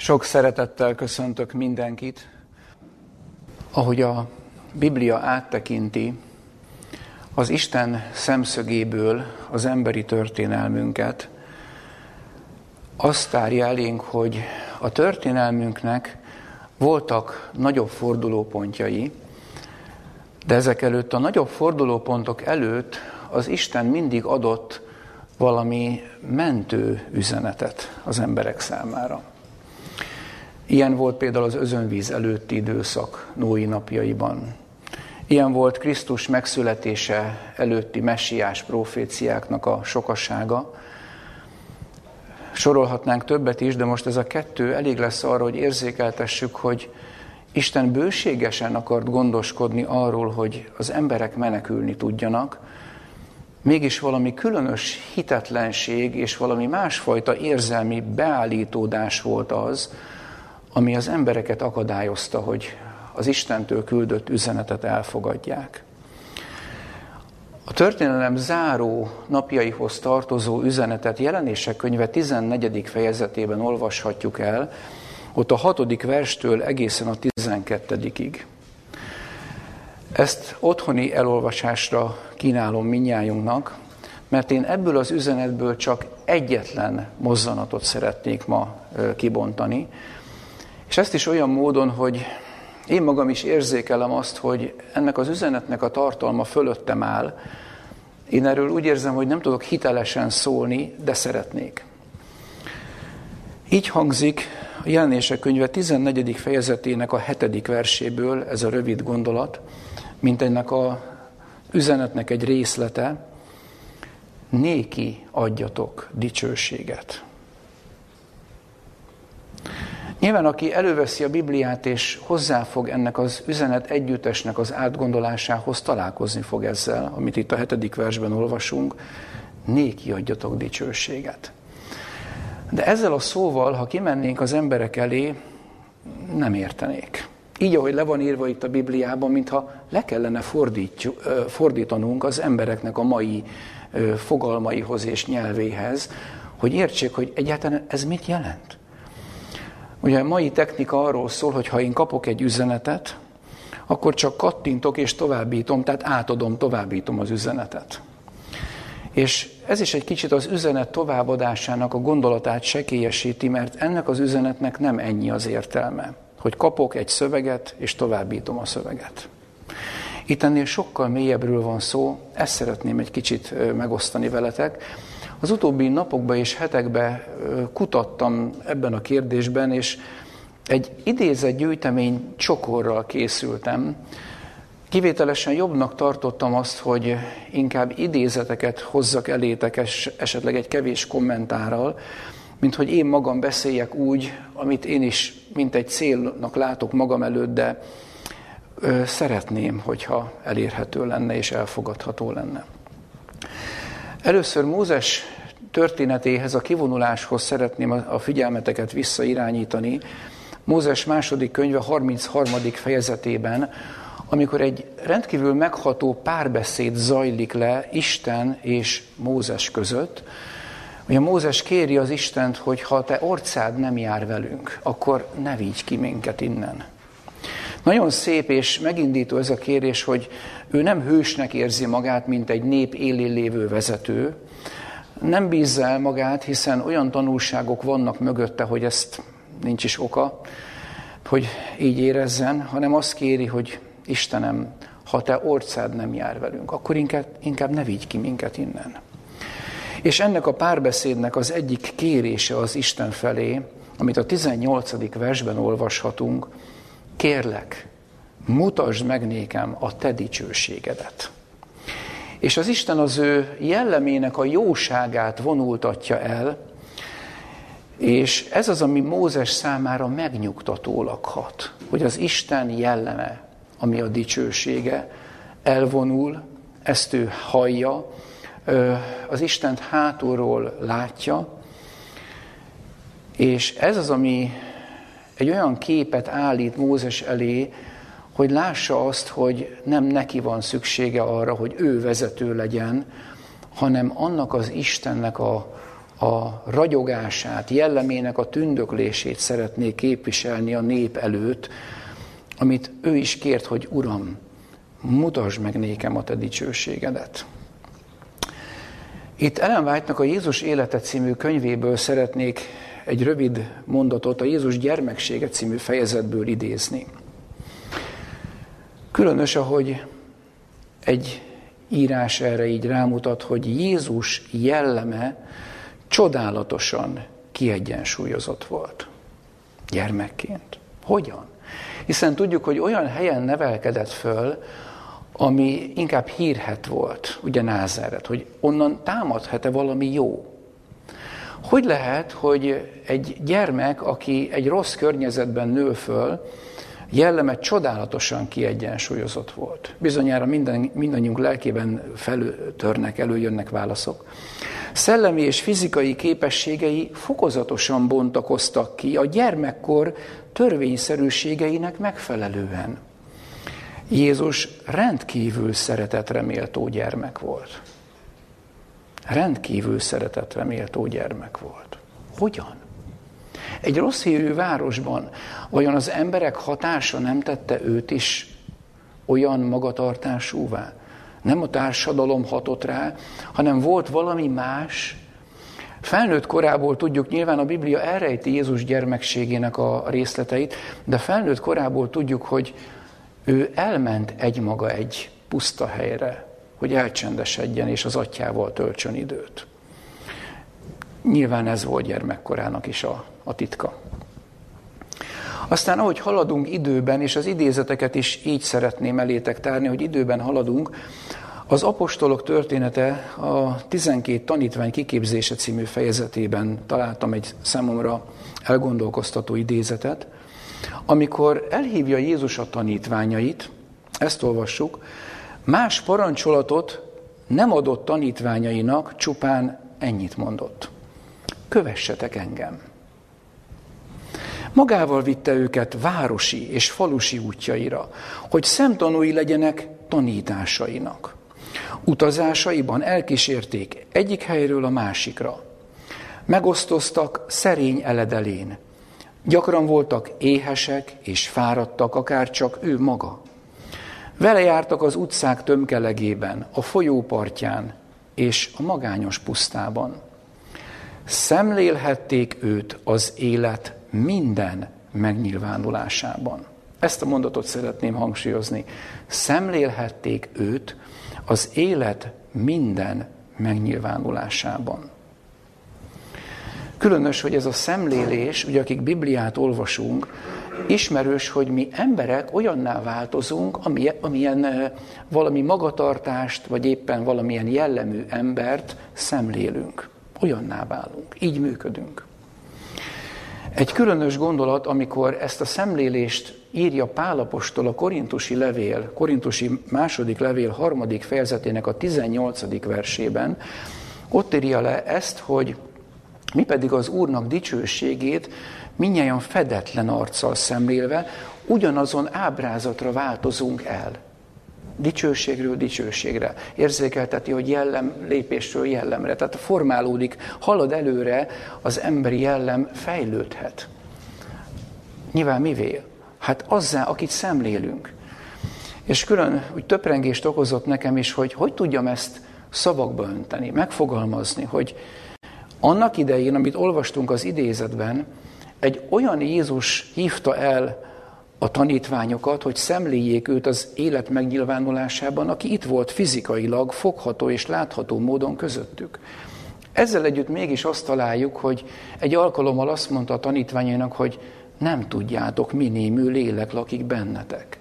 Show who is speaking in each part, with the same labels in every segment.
Speaker 1: Sok szeretettel köszöntök mindenkit. Ahogy a Biblia áttekinti az Isten szemszögéből az emberi történelmünket, azt tárja elénk, hogy a történelmünknek voltak nagyobb fordulópontjai, de ezek előtt, a nagyobb fordulópontok előtt az Isten mindig adott valami mentő üzenetet az emberek számára. Ilyen volt például az özönvíz előtti időszak Nói napjaiban. Ilyen volt Krisztus megszületése előtti messiás proféciáknak a sokasága. Sorolhatnánk többet is, de most ez a kettő elég lesz arra, hogy érzékeltessük, hogy Isten bőségesen akart gondoskodni arról, hogy az emberek menekülni tudjanak, mégis valami különös hitetlenség és valami másfajta érzelmi beállítódás volt az, ami az embereket akadályozta, hogy az Istentől küldött üzenetet elfogadják. A történelem záró napjaihoz tartozó üzenetet jelenések könyve 14. fejezetében olvashatjuk el, ott a hatodik verstől egészen a 12-ig. Ezt otthoni elolvasásra kínálom minnyájunknak, mert én ebből az üzenetből csak egyetlen mozzanatot szeretnék ma kibontani, és ezt is olyan módon, hogy én magam is érzékelem azt, hogy ennek az üzenetnek a tartalma fölöttem áll. Én erről úgy érzem, hogy nem tudok hitelesen szólni, de szeretnék. Így hangzik a jelenések könyve 14. fejezetének a 7. verséből ez a rövid gondolat, mint ennek a üzenetnek egy részlete, néki adjatok dicsőséget. Nyilván, aki előveszi a Bibliát és hozzáfog ennek az üzenet együttesnek az átgondolásához, találkozni fog ezzel, amit itt a hetedik versben olvasunk, néki adjatok dicsőséget. De ezzel a szóval, ha kimennénk az emberek elé, nem értenék. Így, ahogy le van írva itt a Bibliában, mintha le kellene fordítanunk az embereknek a mai fogalmaihoz és nyelvéhez, hogy értsék, hogy egyáltalán ez mit jelent. Ugye a mai technika arról szól, hogy ha én kapok egy üzenetet, akkor csak kattintok és továbbítom, tehát átadom, továbbítom az üzenetet. És ez is egy kicsit az üzenet továbbadásának a gondolatát sekélyesíti, mert ennek az üzenetnek nem ennyi az értelme, hogy kapok egy szöveget és továbbítom a szöveget. Itt ennél sokkal mélyebbről van szó, ezt szeretném egy kicsit megosztani veletek. Az utóbbi napokban és hetekben kutattam ebben a kérdésben, és egy idézett gyűjtemény csokorral készültem. Kivételesen jobbnak tartottam azt, hogy inkább idézeteket hozzak elétek esetleg egy kevés kommentárral, mint hogy én magam beszéljek úgy, amit én is mint egy célnak látok magam előtt, de szeretném, hogyha elérhető lenne és elfogadható lenne. Először Mózes történetéhez, a kivonuláshoz szeretném a figyelmeteket visszairányítani. Mózes második könyve 33. fejezetében, amikor egy rendkívül megható párbeszéd zajlik le Isten és Mózes között, a Mózes kéri az Istent, hogy ha te orcád nem jár velünk, akkor ne vigy ki minket innen. Nagyon szép és megindító ez a kérés, hogy ő nem hősnek érzi magát, mint egy nép élén lévő vezető, nem bízza el magát, hiszen olyan tanulságok vannak mögötte, hogy ezt nincs is oka, hogy így érezzen, hanem azt kéri, hogy Istenem, ha te orcád nem jár velünk, akkor inkább, inkább ne vigy ki minket innen. És ennek a párbeszédnek az egyik kérése az Isten felé, amit a 18. versben olvashatunk, kérlek, mutasd meg nékem a te dicsőségedet. És az Isten az ő jellemének a jóságát vonultatja el, és ez az, ami Mózes számára megnyugtatólag hat, hogy az Isten jelleme, ami a dicsősége, elvonul, ezt ő hallja, az Istent hátulról látja, és ez az, ami egy olyan képet állít Mózes elé, hogy lássa azt, hogy nem neki van szüksége arra, hogy ő vezető legyen, hanem annak az Istennek a, a ragyogását, jellemének a tündöklését szeretné képviselni a nép előtt, amit ő is kért, hogy Uram, mutasd meg nékem a te dicsőségedet. Itt Ellen White-nak a Jézus élete című könyvéből szeretnék egy rövid mondatot a Jézus gyermeksége című fejezetből idézni. Különös, ahogy egy írás erre így rámutat, hogy Jézus jelleme csodálatosan kiegyensúlyozott volt gyermekként. Hogyan? Hiszen tudjuk, hogy olyan helyen nevelkedett föl, ami inkább hírhet volt, ugye Názeret, hogy onnan támadhat-e valami jó. Hogy lehet, hogy egy gyermek, aki egy rossz környezetben nő föl, jelleme csodálatosan kiegyensúlyozott volt. Bizonyára minden, mindannyiunk lelkében feltörnek, előjönnek válaszok. Szellemi és fizikai képességei fokozatosan bontakoztak ki a gyermekkor törvényszerűségeinek megfelelően. Jézus rendkívül szeretetre méltó gyermek volt. Rendkívül szeretetre méltó gyermek volt. Hogyan? Egy rossz hírű városban vajon az emberek hatása nem tette őt is olyan magatartásúvá? Nem a társadalom hatott rá, hanem volt valami más. Felnőtt korából tudjuk, nyilván a Biblia elrejti Jézus gyermekségének a részleteit, de felnőtt korából tudjuk, hogy ő elment egymaga egy puszta helyre, hogy elcsendesedjen és az atyával töltsön időt. Nyilván ez volt gyermekkorának is a, a titka. Aztán ahogy haladunk időben, és az idézeteket is így szeretném elétek tárni, hogy időben haladunk, az apostolok története a 12 tanítvány kiképzése című fejezetében találtam egy számomra elgondolkoztató idézetet, amikor elhívja Jézus a tanítványait, ezt olvassuk, más parancsolatot nem adott tanítványainak, csupán ennyit mondott. Kövessetek engem. Magával vitte őket városi és falusi útjaira, hogy szemtanúi legyenek tanításainak. Utazásaiban elkísérték egyik helyről a másikra. Megosztoztak szerény eledelén. Gyakran voltak éhesek és fáradtak, akár csak ő maga. Vele jártak az utcák tömkelegében, a folyópartján és a magányos pusztában. Szemlélhették őt az élet minden megnyilvánulásában. Ezt a mondatot szeretném hangsúlyozni. Szemlélhették őt az élet minden megnyilvánulásában. Különös, hogy ez a szemlélés, ugye akik Bibliát olvasunk, ismerős, hogy mi emberek olyanná változunk, amilyen, valami magatartást, vagy éppen valamilyen jellemű embert szemlélünk. Olyanná válunk, így működünk. Egy különös gondolat, amikor ezt a szemlélést írja Pálapostól a korintusi levél, korintusi második levél harmadik fejezetének a 18. versében, ott írja le ezt, hogy mi pedig az Úrnak dicsőségét minnyáján fedetlen arccal szemlélve ugyanazon ábrázatra változunk el. Dicsőségről dicsőségre. Érzékelteti, hogy jellem lépésről jellemre. Tehát formálódik, halad előre, az emberi jellem fejlődhet. Nyilván mivé? Hát azzá, akit szemlélünk. És külön úgy töprengést okozott nekem is, hogy hogy tudjam ezt szavakba önteni, megfogalmazni, hogy annak idején, amit olvastunk az idézetben, egy olyan Jézus hívta el a tanítványokat, hogy szemléljék őt az élet megnyilvánulásában, aki itt volt fizikailag, fogható és látható módon közöttük. Ezzel együtt mégis azt találjuk, hogy egy alkalommal azt mondta a tanítványainak, hogy nem tudjátok, mi némű lélek lakik bennetek.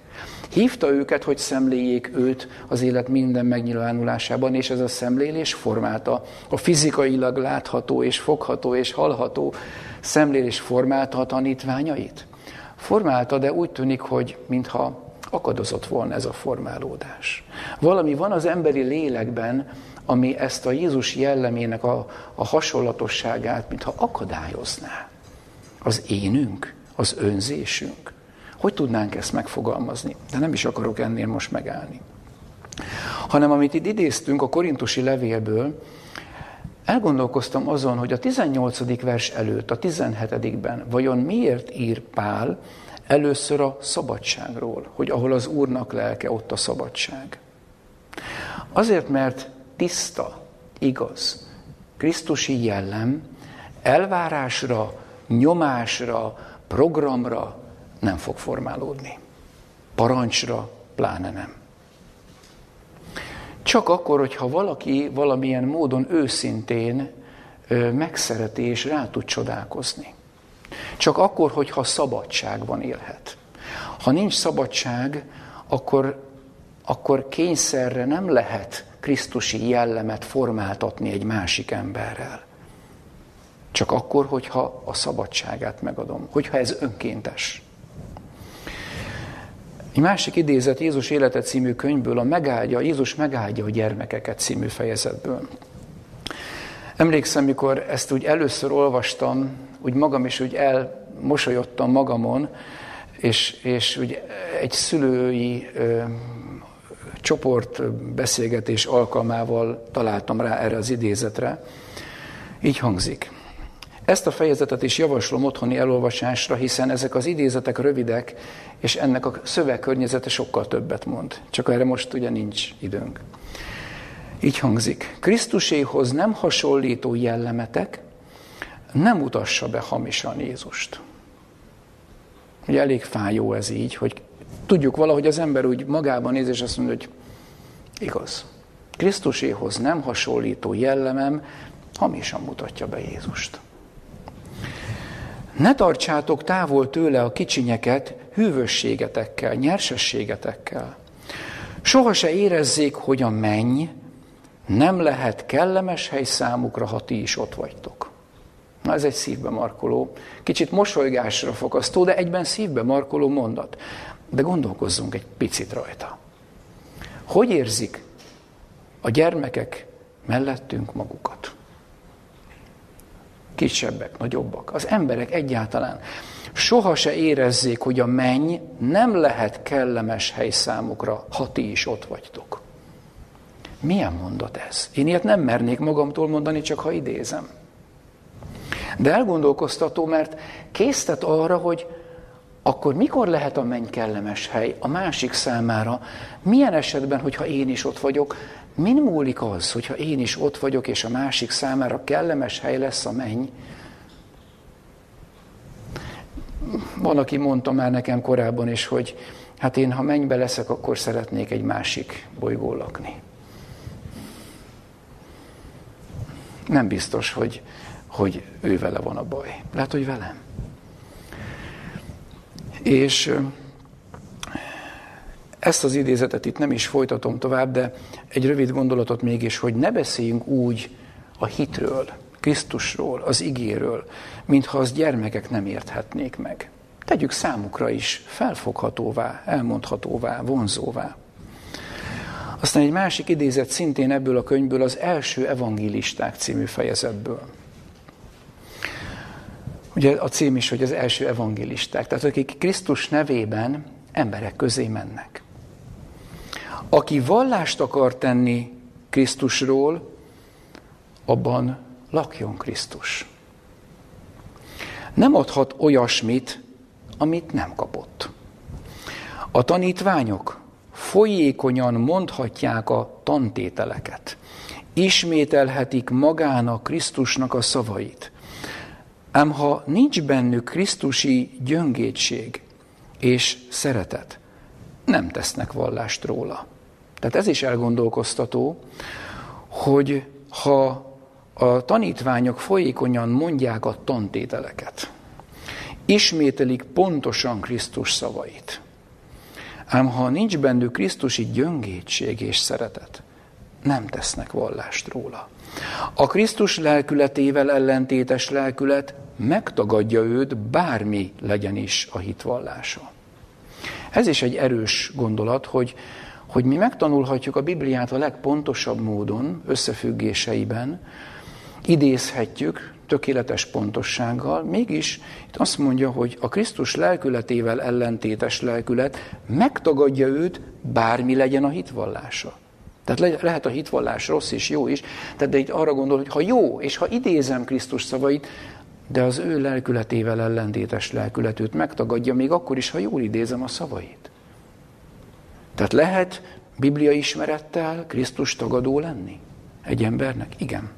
Speaker 1: Hívta őket, hogy szemléljék őt az élet minden megnyilvánulásában, és ez a szemlélés formálta a fizikailag látható és fogható és hallható szemlélés formálta a tanítványait. Formálta, de úgy tűnik, hogy mintha akadozott volna ez a formálódás. Valami van az emberi lélekben, ami ezt a Jézus jellemének a, a hasonlatosságát, mintha akadályozná. Az énünk, az önzésünk. Hogy tudnánk ezt megfogalmazni? De nem is akarok ennél most megállni. Hanem amit itt idéztünk a korintusi levélből, elgondolkoztam azon, hogy a 18. vers előtt, a 17-ben vajon miért ír Pál először a szabadságról, hogy ahol az Úrnak lelke, ott a szabadság. Azért, mert tiszta, igaz, Krisztusi jellem elvárásra, nyomásra, programra nem fog formálódni. Parancsra pláne nem. Csak akkor, hogyha valaki valamilyen módon őszintén megszereti és rá tud csodálkozni. Csak akkor, hogyha szabadságban élhet. Ha nincs szabadság, akkor, akkor kényszerre nem lehet Krisztusi jellemet formáltatni egy másik emberrel. Csak akkor, hogyha a szabadságát megadom, hogyha ez önkéntes. Egy másik idézet Jézus élete című könyvből, a megáldja, Jézus megáldja a gyermekeket című fejezetből. Emlékszem, mikor ezt úgy először olvastam, úgy magam is úgy elmosolyodtam magamon, és, és úgy egy szülői ö, csoport beszélgetés alkalmával találtam rá erre az idézetre. Így hangzik. Ezt a fejezetet is javaslom otthoni elolvasásra, hiszen ezek az idézetek rövidek, és ennek a szövegkörnyezete sokkal többet mond. Csak erre most ugye nincs időnk. Így hangzik. Krisztuséhoz nem hasonlító jellemetek nem mutassa be hamisan Jézust. Ugye elég fájó ez így, hogy tudjuk valahogy az ember úgy magában néz, és azt mondja, hogy igaz. Krisztuséhoz nem hasonlító jellemem hamisan mutatja be Jézust. Ne tartsátok távol tőle a kicsinyeket hűvösségetekkel, nyersességetekkel. Soha se érezzék, hogy a menny nem lehet kellemes hely számukra, ha ti is ott vagytok. Na ez egy szívbe markoló, kicsit mosolygásra fogasztó, de egyben szívbe markoló mondat. De gondolkozzunk egy picit rajta. Hogy érzik a gyermekek mellettünk magukat? Kisebbek, nagyobbak, az emberek egyáltalán. Soha se érezzék, hogy a menny nem lehet kellemes hely számukra, ha ti is ott vagytok. Milyen mondat ez? Én ilyet nem mernék magamtól mondani, csak ha idézem. De elgondolkoztató, mert késztet arra, hogy akkor mikor lehet a menny kellemes hely a másik számára? Milyen esetben, hogyha én is ott vagyok? Min múlik az, hogyha én is ott vagyok, és a másik számára kellemes hely lesz a menny? Van, aki mondta már nekem korábban is, hogy hát én, ha mennybe leszek, akkor szeretnék egy másik bolygó lakni. Nem biztos, hogy, hogy ő vele van a baj. Lehet, hogy velem. És ezt az idézetet itt nem is folytatom tovább, de egy rövid gondolatot mégis, hogy ne beszéljünk úgy a hitről, Krisztusról, az igéről, mintha az gyermekek nem érthetnék meg. Tegyük számukra is felfoghatóvá, elmondhatóvá, vonzóvá. Aztán egy másik idézet szintén ebből a könyvből az első evangélisták című fejezetből. Ugye a cím is, hogy az első evangélisták, tehát akik Krisztus nevében emberek közé mennek. Aki vallást akar tenni Krisztusról, abban lakjon Krisztus. Nem adhat olyasmit, amit nem kapott. A tanítványok folyékonyan mondhatják a tantételeket. Ismételhetik magának Krisztusnak a szavait. Ám ha nincs bennük Krisztusi gyöngétség és szeretet, nem tesznek vallást róla. Tehát ez is elgondolkoztató, hogy ha a tanítványok folyékonyan mondják a tantételeket, ismételik pontosan Krisztus szavait, ám ha nincs bennük Krisztusi gyöngétség és szeretet, nem tesznek vallást róla. A Krisztus lelkületével ellentétes lelkület megtagadja őt, bármi legyen is a hitvallása. Ez is egy erős gondolat, hogy, hogy mi megtanulhatjuk a Bibliát a legpontosabb módon, összefüggéseiben, idézhetjük tökéletes pontossággal, mégis itt azt mondja, hogy a Krisztus lelkületével ellentétes lelkület megtagadja őt, bármi legyen a hitvallása. Tehát lehet a hitvallás rossz és jó is, tehát de itt arra gondol, hogy ha jó, és ha idézem Krisztus szavait, de az ő lelkületével ellentétes lelkületűt megtagadja, még akkor is, ha jól idézem a szavait. Tehát lehet Biblia ismerettel Krisztus tagadó lenni egy embernek? Igen.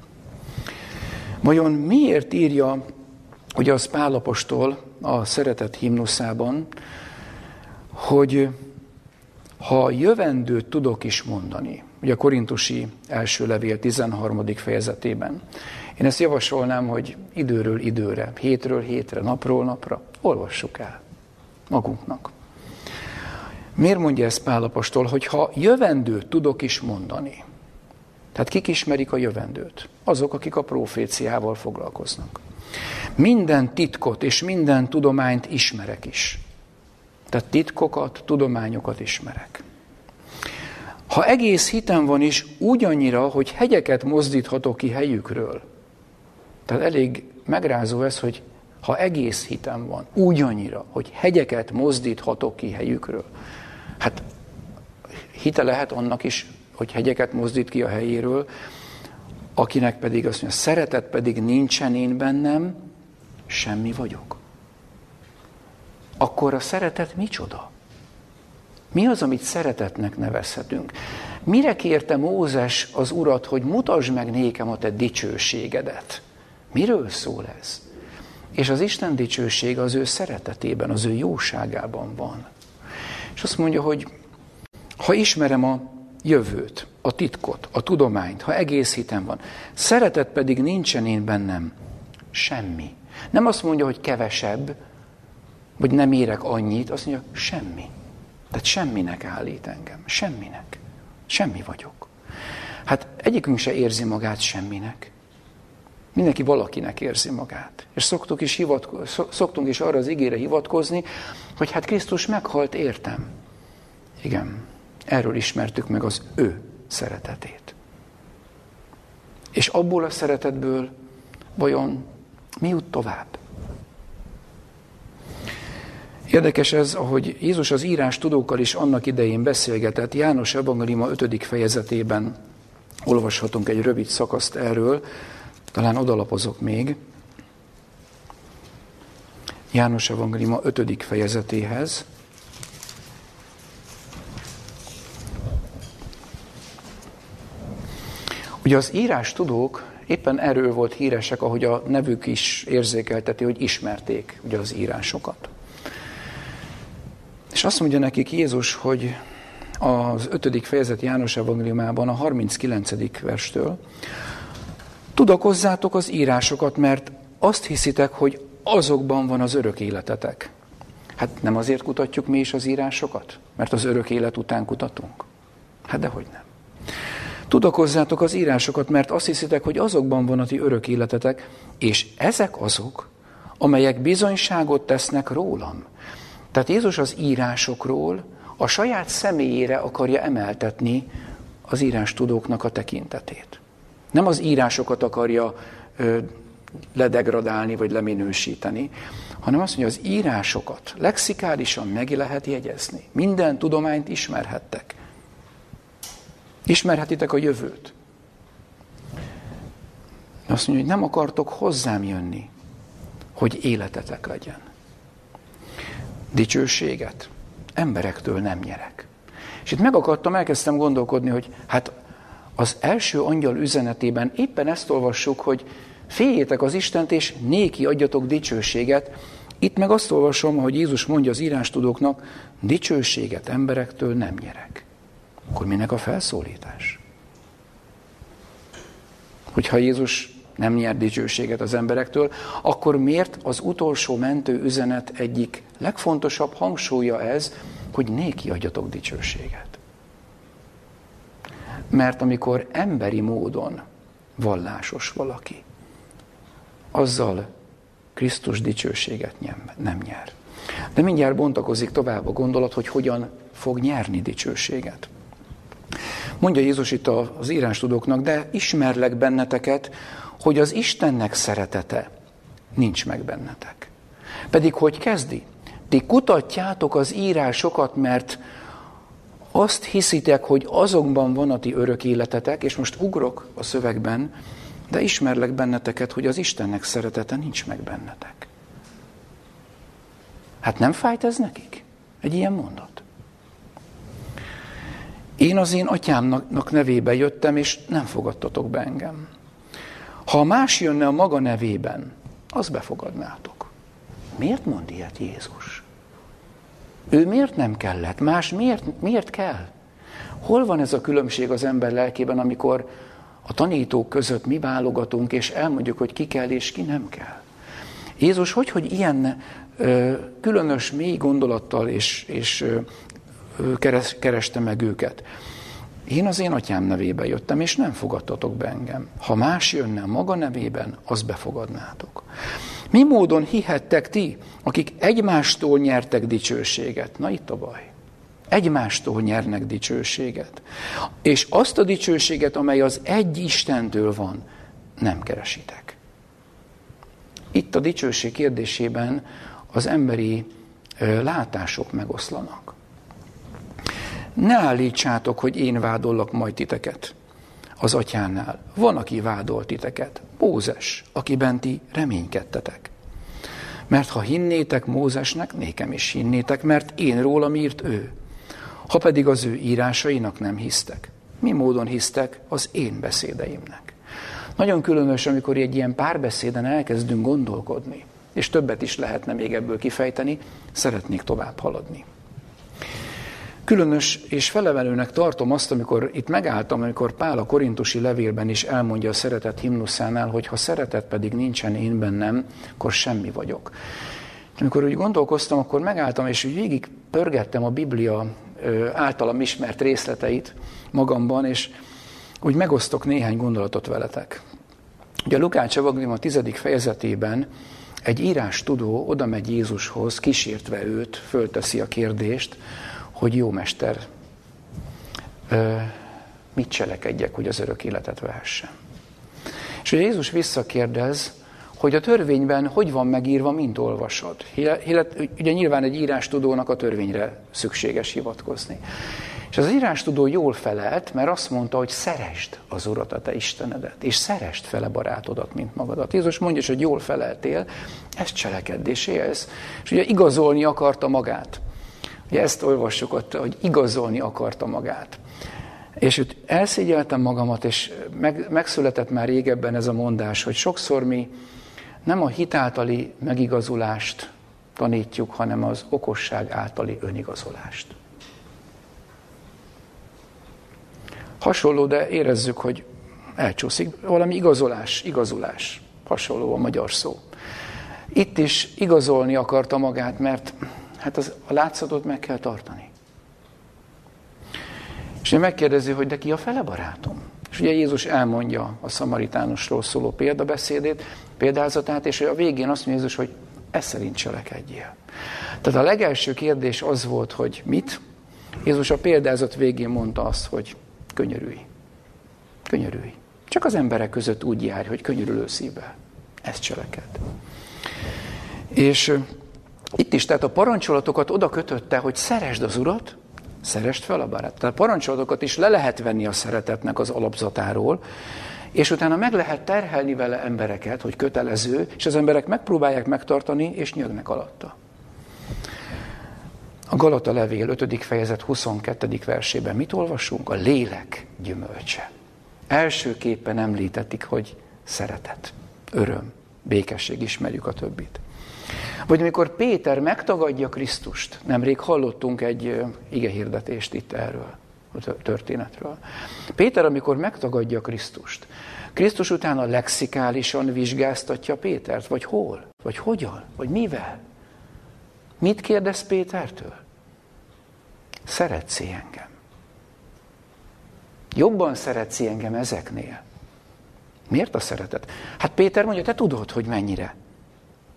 Speaker 1: Vajon miért írja, hogy az Pálapostól a szeretet himnuszában, hogy ha jövendőt tudok is mondani, ugye a Korintusi első levél 13. fejezetében, én ezt javasolnám, hogy időről időre, hétről hétre, napról napra olvassuk el magunknak. Miért mondja ezt Pálapostól, hogy ha jövendőt tudok is mondani, tehát kik ismerik a jövendőt? Azok, akik a proféciával foglalkoznak. Minden titkot és minden tudományt ismerek is. Tehát titkokat, tudományokat ismerek. Ha egész hitem van is úgy annyira, hogy hegyeket mozdíthatok ki helyükről. Tehát elég megrázó ez, hogy ha egész hitem van, úgy annyira, hogy hegyeket mozdíthatok ki helyükről. Hát hite lehet annak is, hogy hegyeket mozdít ki a helyéről, akinek pedig azt mondja, szeretet pedig nincsen én bennem, semmi vagyok. Akkor a szeretet micsoda? Mi az, amit szeretetnek nevezhetünk? Mire kérte Mózes az urat, hogy mutasd meg nékem a te dicsőségedet? Miről szól ez? És az Isten dicsőség az ő szeretetében, az ő jóságában van. És azt mondja, hogy ha ismerem a jövőt, a titkot, a tudományt, ha egész hitem van, szeretet pedig nincsen én bennem, semmi. Nem azt mondja, hogy kevesebb, vagy nem érek annyit, azt mondja, semmi. Tehát semminek állít engem. Semminek. Semmi vagyok. Hát egyikünk se érzi magát semminek. Mindenki valakinek érzi magát. És szoktuk is hivatko- szoktunk is arra az igére hivatkozni, hogy hát Krisztus meghalt értem. Igen, erről ismertük meg az ő szeretetét. És abból a szeretetből vajon mi jut tovább? Érdekes ez, ahogy Jézus az írás tudókkal is annak idején beszélgetett, János Evangéliuma 5. fejezetében olvashatunk egy rövid szakaszt erről, talán odalapozok még. János Evangéliuma 5. fejezetéhez. Ugye az írás tudók éppen erről volt híresek, ahogy a nevük is érzékelteti, hogy ismerték ugye az írásokat. És azt mondja nekik Jézus, hogy az 5. fejezet János evangéliumában a 39. verstől, tudakozzátok az írásokat, mert azt hiszitek, hogy azokban van az örök életetek. Hát nem azért kutatjuk mi is az írásokat? Mert az örök élet után kutatunk? Hát dehogy nem. Tudakozzátok az írásokat, mert azt hiszitek, hogy azokban van a ti örök életetek, és ezek azok, amelyek bizonyságot tesznek rólam. Tehát Jézus az írásokról a saját személyére akarja emeltetni az írás tudóknak a tekintetét. Nem az írásokat akarja ö, ledegradálni vagy leminősíteni, hanem azt mondja, az írásokat lexikálisan meg lehet jegyezni. Minden tudományt ismerhettek. Ismerhetitek a jövőt. Azt mondja, hogy nem akartok hozzám jönni, hogy életetek legyen. Dicsőséget emberektől nem nyerek. És itt megakadtam, elkezdtem gondolkodni, hogy hát az első angyal üzenetében éppen ezt olvassuk, hogy féljétek az Istent, és néki adjatok dicsőséget. Itt meg azt olvasom, hogy Jézus mondja az írástudóknak, dicsőséget emberektől nem nyerek. Akkor minek a felszólítás? Hogyha Jézus nem nyer dicsőséget az emberektől, akkor miért az utolsó mentő üzenet egyik legfontosabb hangsúlya ez, hogy néki adjatok dicsőséget? Mert amikor emberi módon vallásos valaki, azzal Krisztus dicsőséget nem nyer. De mindjárt bontakozik tovább a gondolat, hogy hogyan fog nyerni dicsőséget. Mondja Jézus itt az írástudóknak, de ismerlek benneteket, hogy az Istennek szeretete nincs meg bennetek. Pedig hogy kezdi? Ti kutatjátok az írásokat, mert azt hiszitek, hogy azokban van a ti örök életetek, és most ugrok a szövegben, de ismerlek benneteket, hogy az Istennek szeretete nincs meg bennetek. Hát nem fájt ez nekik? Egy ilyen mondat. Én az én atyámnak nevébe jöttem, és nem fogadtatok be engem. Ha más jönne a maga nevében, az befogadnátok. Miért mond ilyet Jézus? Ő miért nem kellett? Más miért, miért kell? Hol van ez a különbség az ember lelkében, amikor a tanítók között mi válogatunk, és elmondjuk, hogy ki kell és ki nem kell? Jézus hogy, hogy ilyen ö, különös, mély gondolattal és, és ö, keres, kereste meg őket? Én az én atyám nevébe jöttem, és nem fogadtatok be engem. Ha más jönne maga nevében, az befogadnátok. Mi módon hihettek ti, akik egymástól nyertek dicsőséget? Na itt a baj. Egymástól nyernek dicsőséget. És azt a dicsőséget, amely az egy Istentől van, nem keresitek. Itt a dicsőség kérdésében az emberi látások megoszlanak. Ne állítsátok, hogy én vádollak majd titeket az atyánál. Van, aki vádol titeket. Mózes, akiben ti reménykedtetek. Mert ha hinnétek Mózesnek, nékem is hinnétek, mert én rólam írt ő. Ha pedig az ő írásainak nem hisztek, mi módon hisztek az én beszédeimnek? Nagyon különös, amikor egy ilyen párbeszéden elkezdünk gondolkodni, és többet is lehetne még ebből kifejteni, szeretnék tovább haladni. Különös és felevelőnek tartom azt, amikor itt megálltam, amikor Pál a korintusi levélben is elmondja a szeretet himnuszánál, hogy ha szeretet pedig nincsen én bennem, akkor semmi vagyok. Amikor úgy gondolkoztam, akkor megálltam, és úgy végig pörgettem a Biblia általam ismert részleteit magamban, és úgy megosztok néhány gondolatot veletek. Ugye a Lukács Evangélium a tizedik fejezetében egy írás tudó oda megy Jézushoz, kísértve őt, fölteszi a kérdést, hogy jó mester, mit cselekedjek, hogy az örök életet vehessem. És ugye Jézus visszakérdez, hogy a törvényben hogy van megírva, mint olvasod. Ugye nyilván egy írástudónak a törvényre szükséges hivatkozni. És az írástudó jól felelt, mert azt mondta, hogy szeresd az Urat, a te Istenedet, és szeresd fele barátodat, mint magadat. Jézus mondja, hogy jól feleltél, ezt cselekedés és élsz. És ugye igazolni akarta magát. Ezt olvassuk ott, hogy igazolni akarta magát. És őt elszégyeltem magamat, és meg, megszületett már régebben ez a mondás, hogy sokszor mi nem a hitáltali megigazulást tanítjuk, hanem az okosság általi önigazolást. Hasonló, de érezzük, hogy elcsúszik. Valami igazolás, igazolás. Hasonló a magyar szó. Itt is igazolni akarta magát, mert hát az, a látszatot meg kell tartani. És ő megkérdezi, hogy de ki a fele barátom? És ugye Jézus elmondja a szamaritánusról szóló példabeszédét, példázatát, és a végén azt mondja Jézus, hogy ez szerint cselekedjél. Tehát a legelső kérdés az volt, hogy mit? Jézus a példázat végén mondta azt, hogy könyörülj. Könyörülj. Csak az emberek között úgy jár, hogy könyörülő szívvel. Ez cseleked. És itt is, tehát a parancsolatokat oda kötötte, hogy szeresd az Urat, szeresd fel a barát. Tehát a parancsolatokat is le lehet venni a szeretetnek az alapzatáról, és utána meg lehet terhelni vele embereket, hogy kötelező, és az emberek megpróbálják megtartani, és nyögnek alatta. A Galata levél 5. fejezet 22. versében mit olvasunk? A lélek gyümölcse. Elsőképpen említetik, hogy szeretet, öröm, békesség, ismerjük a többit. Vagy amikor Péter megtagadja Krisztust, nemrég hallottunk egy igehirdetést itt erről a történetről. Péter, amikor megtagadja Krisztust, Krisztus utána lexikálisan vizsgáztatja Pétert, vagy hol, vagy hogyan, vagy mivel? Mit kérdez Pétertől? Szeretsz engem? Jobban szeretsz engem ezeknél? Miért a szeretet? Hát Péter mondja, te tudod, hogy mennyire.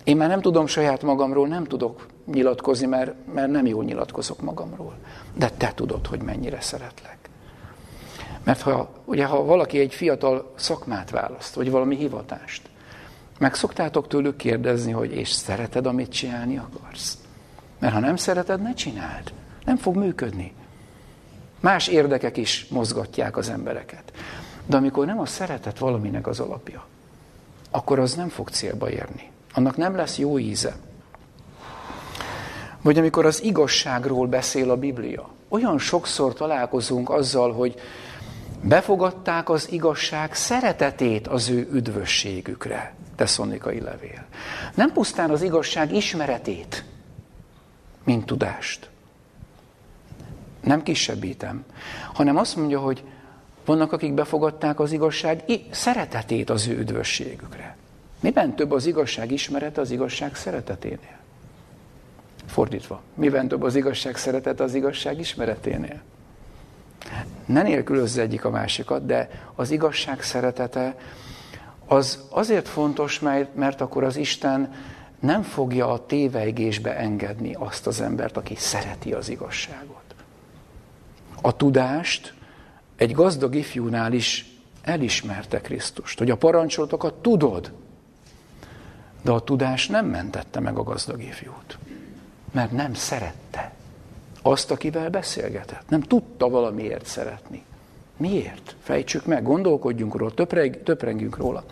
Speaker 1: Én már nem tudom saját magamról, nem tudok nyilatkozni, mert, mert nem jól nyilatkozok magamról. De te tudod, hogy mennyire szeretlek. Mert ha, ugye, ha valaki egy fiatal szakmát választ, vagy valami hivatást, meg szoktátok tőlük kérdezni, hogy és szereted, amit csinálni akarsz? Mert ha nem szereted, ne csináld. Nem fog működni. Más érdekek is mozgatják az embereket. De amikor nem a szeretet valaminek az alapja, akkor az nem fog célba érni. Annak nem lesz jó íze. Vagy amikor az igazságról beszél a Biblia. Olyan sokszor találkozunk azzal, hogy befogadták az igazság szeretetét az ő üdvösségükre. Tesszonikai levél. Nem pusztán az igazság ismeretét, mint tudást. Nem kisebbítem, hanem azt mondja, hogy vannak, akik befogadták az igazság szeretetét az ő üdvösségükre. Miben több az igazság ismerete az igazság szereteténél? Fordítva, miben több az igazság szeretete az igazság ismereténél? Ne nélkülözze egyik a másikat, de az igazság szeretete az azért fontos, mert, mert akkor az Isten nem fogja a tévejgésbe engedni azt az embert, aki szereti az igazságot. A tudást egy gazdag ifjúnál is elismerte Krisztust, hogy a parancsolatokat tudod, de a tudás nem mentette meg a gazdag ifjút, mert nem szerette azt, akivel beszélgetett. Nem tudta valamiért szeretni. Miért? Fejtsük meg, gondolkodjunk róla, töpreng, töprengjünk róla.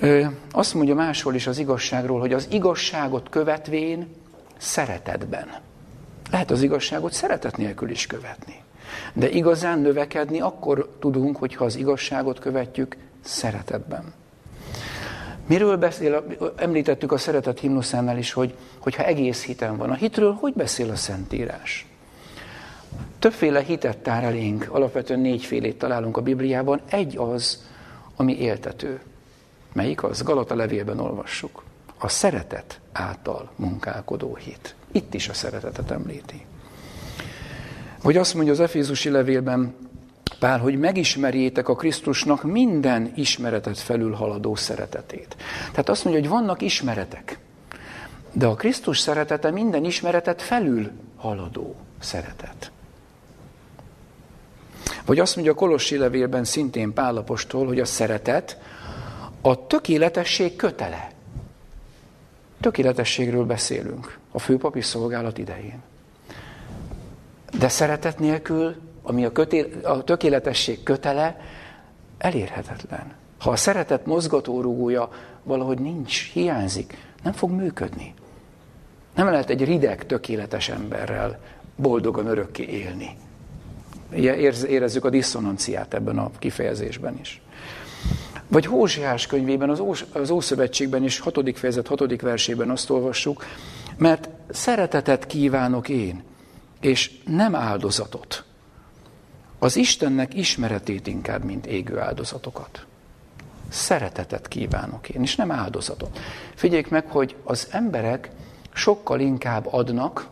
Speaker 1: Ö, azt mondja máshol is az igazságról, hogy az igazságot követvén szeretetben. Lehet az igazságot szeretet nélkül is követni. De igazán növekedni akkor tudunk, hogyha az igazságot követjük szeretetben. Miről beszél, említettük a szeretet himnuszánál is, hogy, hogyha egész hitem van. A hitről hogy beszél a Szentírás? Többféle hitet tár elénk, alapvetően négyfélét találunk a Bibliában. Egy az, ami éltető. Melyik az? Galata levélben olvassuk. A szeretet által munkálkodó hit. Itt is a szeretetet említi. Vagy azt mondja az Efézusi levélben Pál, hogy megismerjétek a Krisztusnak minden ismeretet felülhaladó szeretetét. Tehát azt mondja, hogy vannak ismeretek, de a Krisztus szeretete minden ismeretet felül haladó szeretet. Vagy azt mondja a Kolossi levélben szintén Pálapostól, hogy a szeretet a tökéletesség kötele. Tökéletességről beszélünk a főpapi szolgálat idején. De szeretet nélkül, ami a, kötél, a tökéletesség kötele, elérhetetlen. Ha a szeretet mozgatórugója valahogy nincs, hiányzik, nem fog működni. Nem lehet egy rideg, tökéletes emberrel boldogan örökké élni. Érezzük a diszonanciát ebben a kifejezésben is. Vagy Hósiás könyvében, az, az Ószövetségben is, hatodik fejezet, hatodik versében azt olvassuk, mert szeretetet kívánok én, és nem áldozatot. Az Istennek ismeretét inkább, mint égő áldozatokat. Szeretetet kívánok én, és nem áldozatot. Figyeljék meg, hogy az emberek sokkal inkább adnak,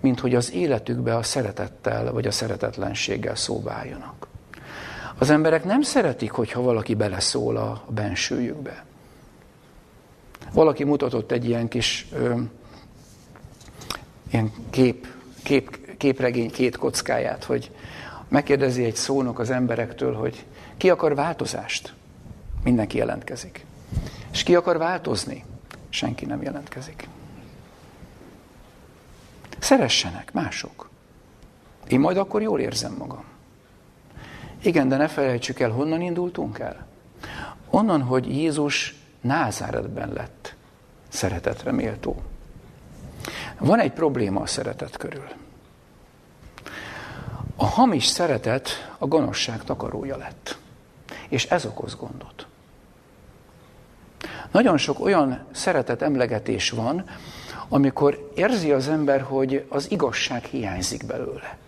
Speaker 1: mint hogy az életükbe a szeretettel vagy a szeretetlenséggel szóváljanak. Az emberek nem szeretik, hogyha valaki beleszól a bensőjükbe. Valaki mutatott egy ilyen kis ö, ilyen kép, kép, képregény két kockáját, hogy megkérdezi egy szónok az emberektől, hogy ki akar változást? Mindenki jelentkezik. És ki akar változni? Senki nem jelentkezik. Szeressenek mások. Én majd akkor jól érzem magam. Igen, de ne felejtsük el, honnan indultunk el? Onnan, hogy Jézus Názáretben lett szeretetre méltó. Van egy probléma a szeretet körül. A hamis szeretet a gonoszság takarója lett. És ez okoz gondot. Nagyon sok olyan szeretet emlegetés van, amikor érzi az ember, hogy az igazság hiányzik belőle.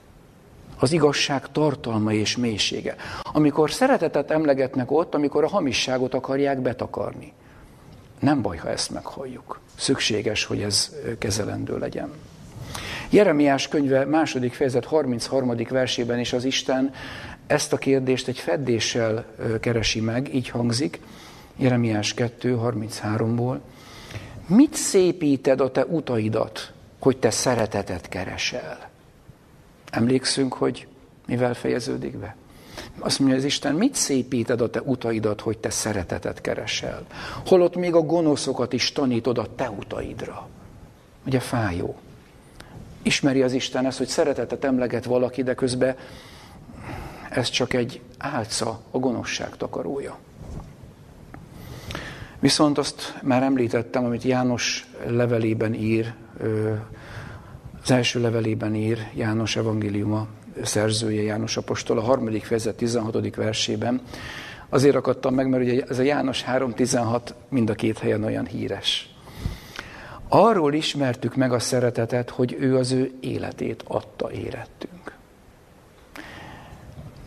Speaker 1: Az igazság tartalma és mélysége. Amikor szeretetet emlegetnek ott, amikor a hamisságot akarják betakarni. Nem baj, ha ezt meghalljuk. Szükséges, hogy ez kezelendő legyen. Jeremiás könyve második fejezet 33. versében is az Isten ezt a kérdést egy feddéssel keresi meg, így hangzik, Jeremiás 2, 33-ból. Mit szépíted a te utaidat, hogy te szeretetet keresel? Emlékszünk, hogy mivel fejeződik be? Azt mondja az Isten, mit szépíted a te utaidat, hogy te szeretetet keresel? Holott még a gonoszokat is tanítod a te utaidra. Ugye fájó. Ismeri az Isten ezt, hogy szeretetet emleget valaki, de közben ez csak egy álca, a gonoszság takarója. Viszont azt már említettem, amit János levelében ír, az első levelében ír János evangéliuma szerzője, János apostol, a harmadik fejezet 16. versében. Azért akadtam meg, mert ugye ez a János 3.16 mind a két helyen olyan híres. Arról ismertük meg a szeretetet, hogy ő az ő életét adta érettünk.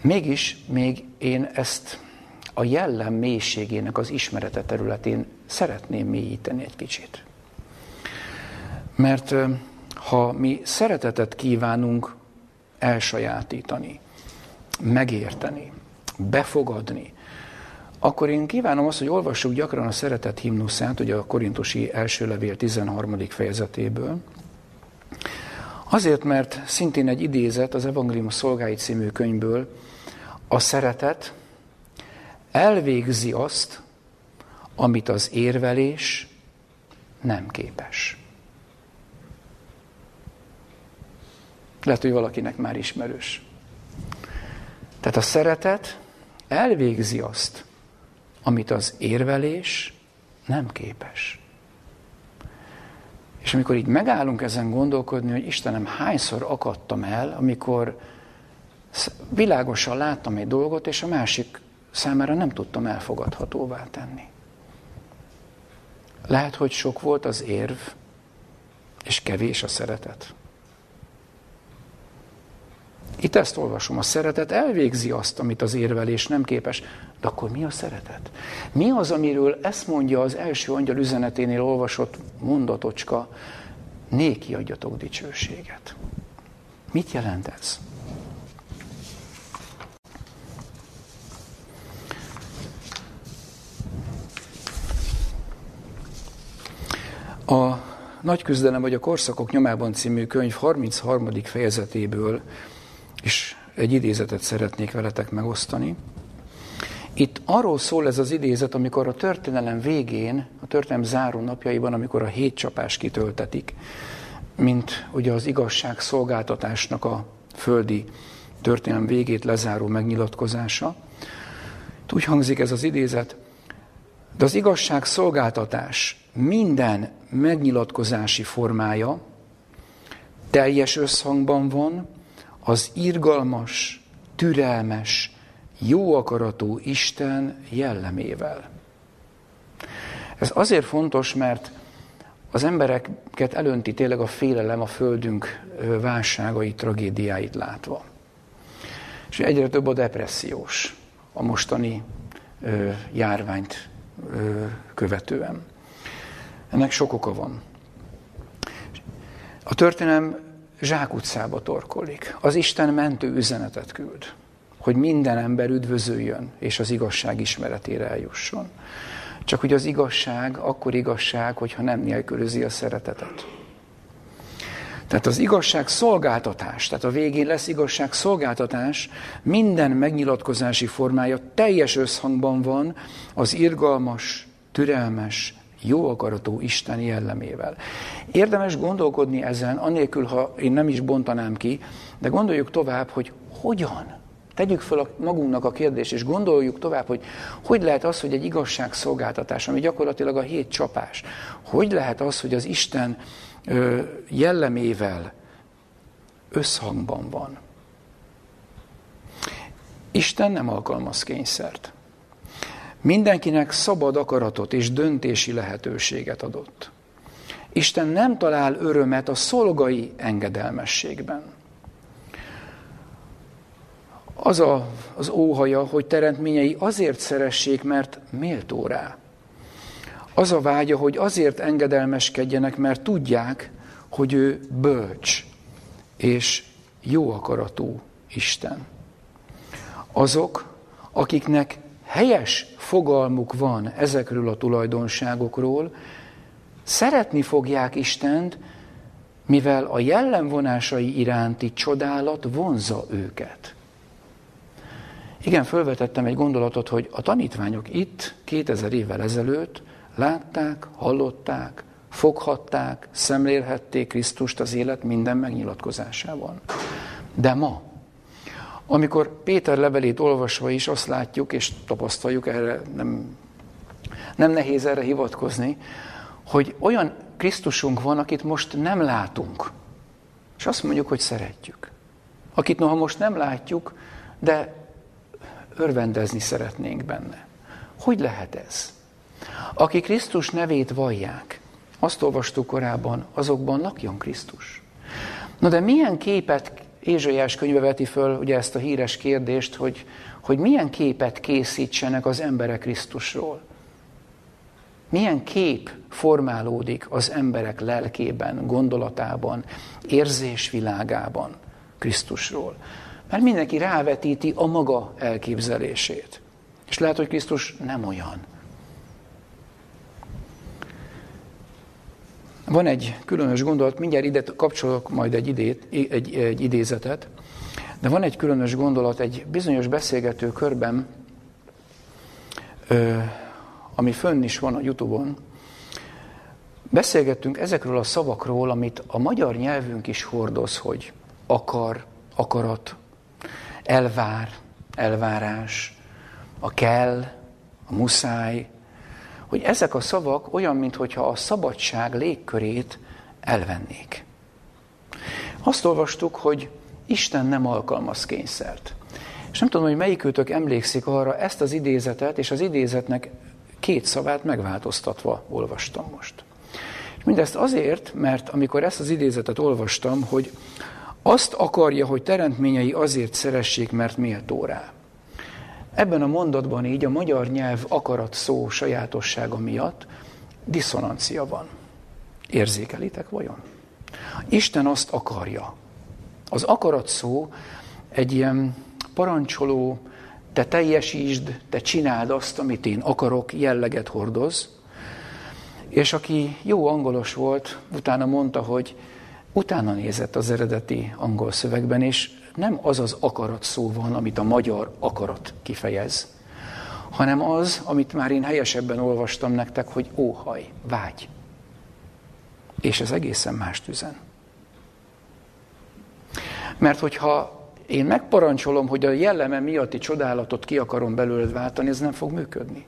Speaker 1: Mégis még én ezt a jellem mélységének az ismerete területén szeretném mélyíteni egy kicsit. Mert ha mi szeretetet kívánunk elsajátítani, megérteni, befogadni, akkor én kívánom azt, hogy olvassuk gyakran a szeretet himnuszát, ugye a korintusi első levél 13. fejezetéből, Azért, mert szintén egy idézet az Evangélium szolgái című könyvből, a szeretet elvégzi azt, amit az érvelés nem képes. Lehet, hogy valakinek már ismerős. Tehát a szeretet elvégzi azt, amit az érvelés nem képes. És amikor így megállunk ezen gondolkodni, hogy Istenem, hányszor akadtam el, amikor világosan láttam egy dolgot, és a másik számára nem tudtam elfogadhatóvá tenni. Lehet, hogy sok volt az érv, és kevés a szeretet. Itt ezt olvasom, a szeretet elvégzi azt, amit az érvelés nem képes. De akkor mi a szeretet? Mi az, amiről ezt mondja az első angyal üzeneténél olvasott mondatocska, néki adjatok dicsőséget. Mit jelent ez? A Nagy küzdelem vagy a Korszakok nyomában című könyv 33. fejezetéből is egy idézetet szeretnék veletek megosztani. Itt arról szól ez az idézet, amikor a történelem végén, a történelem záró napjaiban, amikor a hét csapás kitöltetik, mint ugye az igazság szolgáltatásnak a földi történelem végét lezáró megnyilatkozása. Úgy hangzik ez az idézet, de az igazság szolgáltatás minden megnyilatkozási formája teljes összhangban van az irgalmas, türelmes, jó akaratú Isten jellemével. Ez azért fontos, mert az embereket elönti tényleg a félelem a földünk válságait, tragédiáit látva. És egyre több a depressziós a mostani ö, járványt ö, követően. Ennek sok oka van. A történelem zsákutcába torkolik. Az Isten mentő üzenetet küld, hogy minden ember üdvözöljön, és az igazság ismeretére eljusson. Csak hogy az igazság akkor igazság, hogyha nem nélkülözi a szeretetet. Tehát az igazság szolgáltatás, tehát a végén lesz igazság szolgáltatás, minden megnyilatkozási formája teljes összhangban van az irgalmas, türelmes, jó akaratú Isten jellemével. Érdemes gondolkodni ezen, anélkül, ha én nem is bontanám ki, de gondoljuk tovább, hogy hogyan. Tegyük fel magunknak a kérdést, és gondoljuk tovább, hogy hogy lehet az, hogy egy igazságszolgáltatás, ami gyakorlatilag a hét csapás, hogy lehet az, hogy az Isten jellemével összhangban van. Isten nem alkalmaz kényszert. Mindenkinek szabad akaratot és döntési lehetőséget adott. Isten nem talál örömet a szolgai engedelmességben. Az a, az óhaja, hogy teremtményei azért szeressék, mert méltó rá. Az a vágya, hogy azért engedelmeskedjenek, mert tudják, hogy ő bölcs és jó akaratú Isten. Azok, akiknek helyes fogalmuk van ezekről a tulajdonságokról, szeretni fogják Istent, mivel a jellemvonásai iránti csodálat vonza őket. Igen, felvetettem egy gondolatot, hogy a tanítványok itt 2000 évvel ezelőtt látták, hallották, foghatták, szemlélhették Krisztust az élet minden megnyilatkozásában. De ma, amikor Péter levelét olvasva is azt látjuk, és tapasztaljuk, erre nem, nem nehéz erre hivatkozni, hogy olyan Krisztusunk van, akit most nem látunk. És azt mondjuk, hogy szeretjük. Akit noha most nem látjuk, de örvendezni szeretnénk benne. Hogy lehet ez? Aki Krisztus nevét vallják, azt olvastuk korábban, azokban lakjon Krisztus. Na de milyen képet, Ézsaiás könyve veti föl ugye ezt a híres kérdést, hogy, hogy milyen képet készítsenek az emberek Krisztusról? Milyen kép formálódik az emberek lelkében, gondolatában, érzésvilágában Krisztusról? Mert mindenki rávetíti a maga elképzelését. És lehet, hogy Krisztus nem olyan. Van egy különös gondolat, mindjárt ide kapcsolok majd egy, idét, egy, egy idézetet, de van egy különös gondolat egy bizonyos beszélgető körben, ami fönn is van a Youtube-on. Beszélgettünk ezekről a szavakról, amit a magyar nyelvünk is hordoz, hogy akar, akarat, elvár, elvárás, a kell, a muszáj, hogy ezek a szavak olyan, mintha a szabadság légkörét elvennék. Azt olvastuk, hogy Isten nem alkalmaz kényszert. És nem tudom, hogy melyikőtök emlékszik arra, ezt az idézetet és az idézetnek két szavát megváltoztatva olvastam most. És mindezt azért, mert amikor ezt az idézetet olvastam, hogy azt akarja, hogy teremtményei azért szeressék, mert méltó rá. Ebben a mondatban így a magyar nyelv akarat szó sajátossága miatt diszonancia van. Érzékelitek vajon? Isten azt akarja. Az akarat szó egy ilyen parancsoló, te teljesítsd, te csináld azt, amit én akarok, jelleget hordoz. És aki jó angolos volt, utána mondta, hogy utána nézett az eredeti angol szövegben, és nem az az akarat szó van, amit a magyar akarat kifejez, hanem az, amit már én helyesebben olvastam nektek, hogy óhaj, vágy. És ez egészen más üzen. Mert hogyha én megparancsolom, hogy a jelleme miatti csodálatot ki akarom belőled váltani, ez nem fog működni.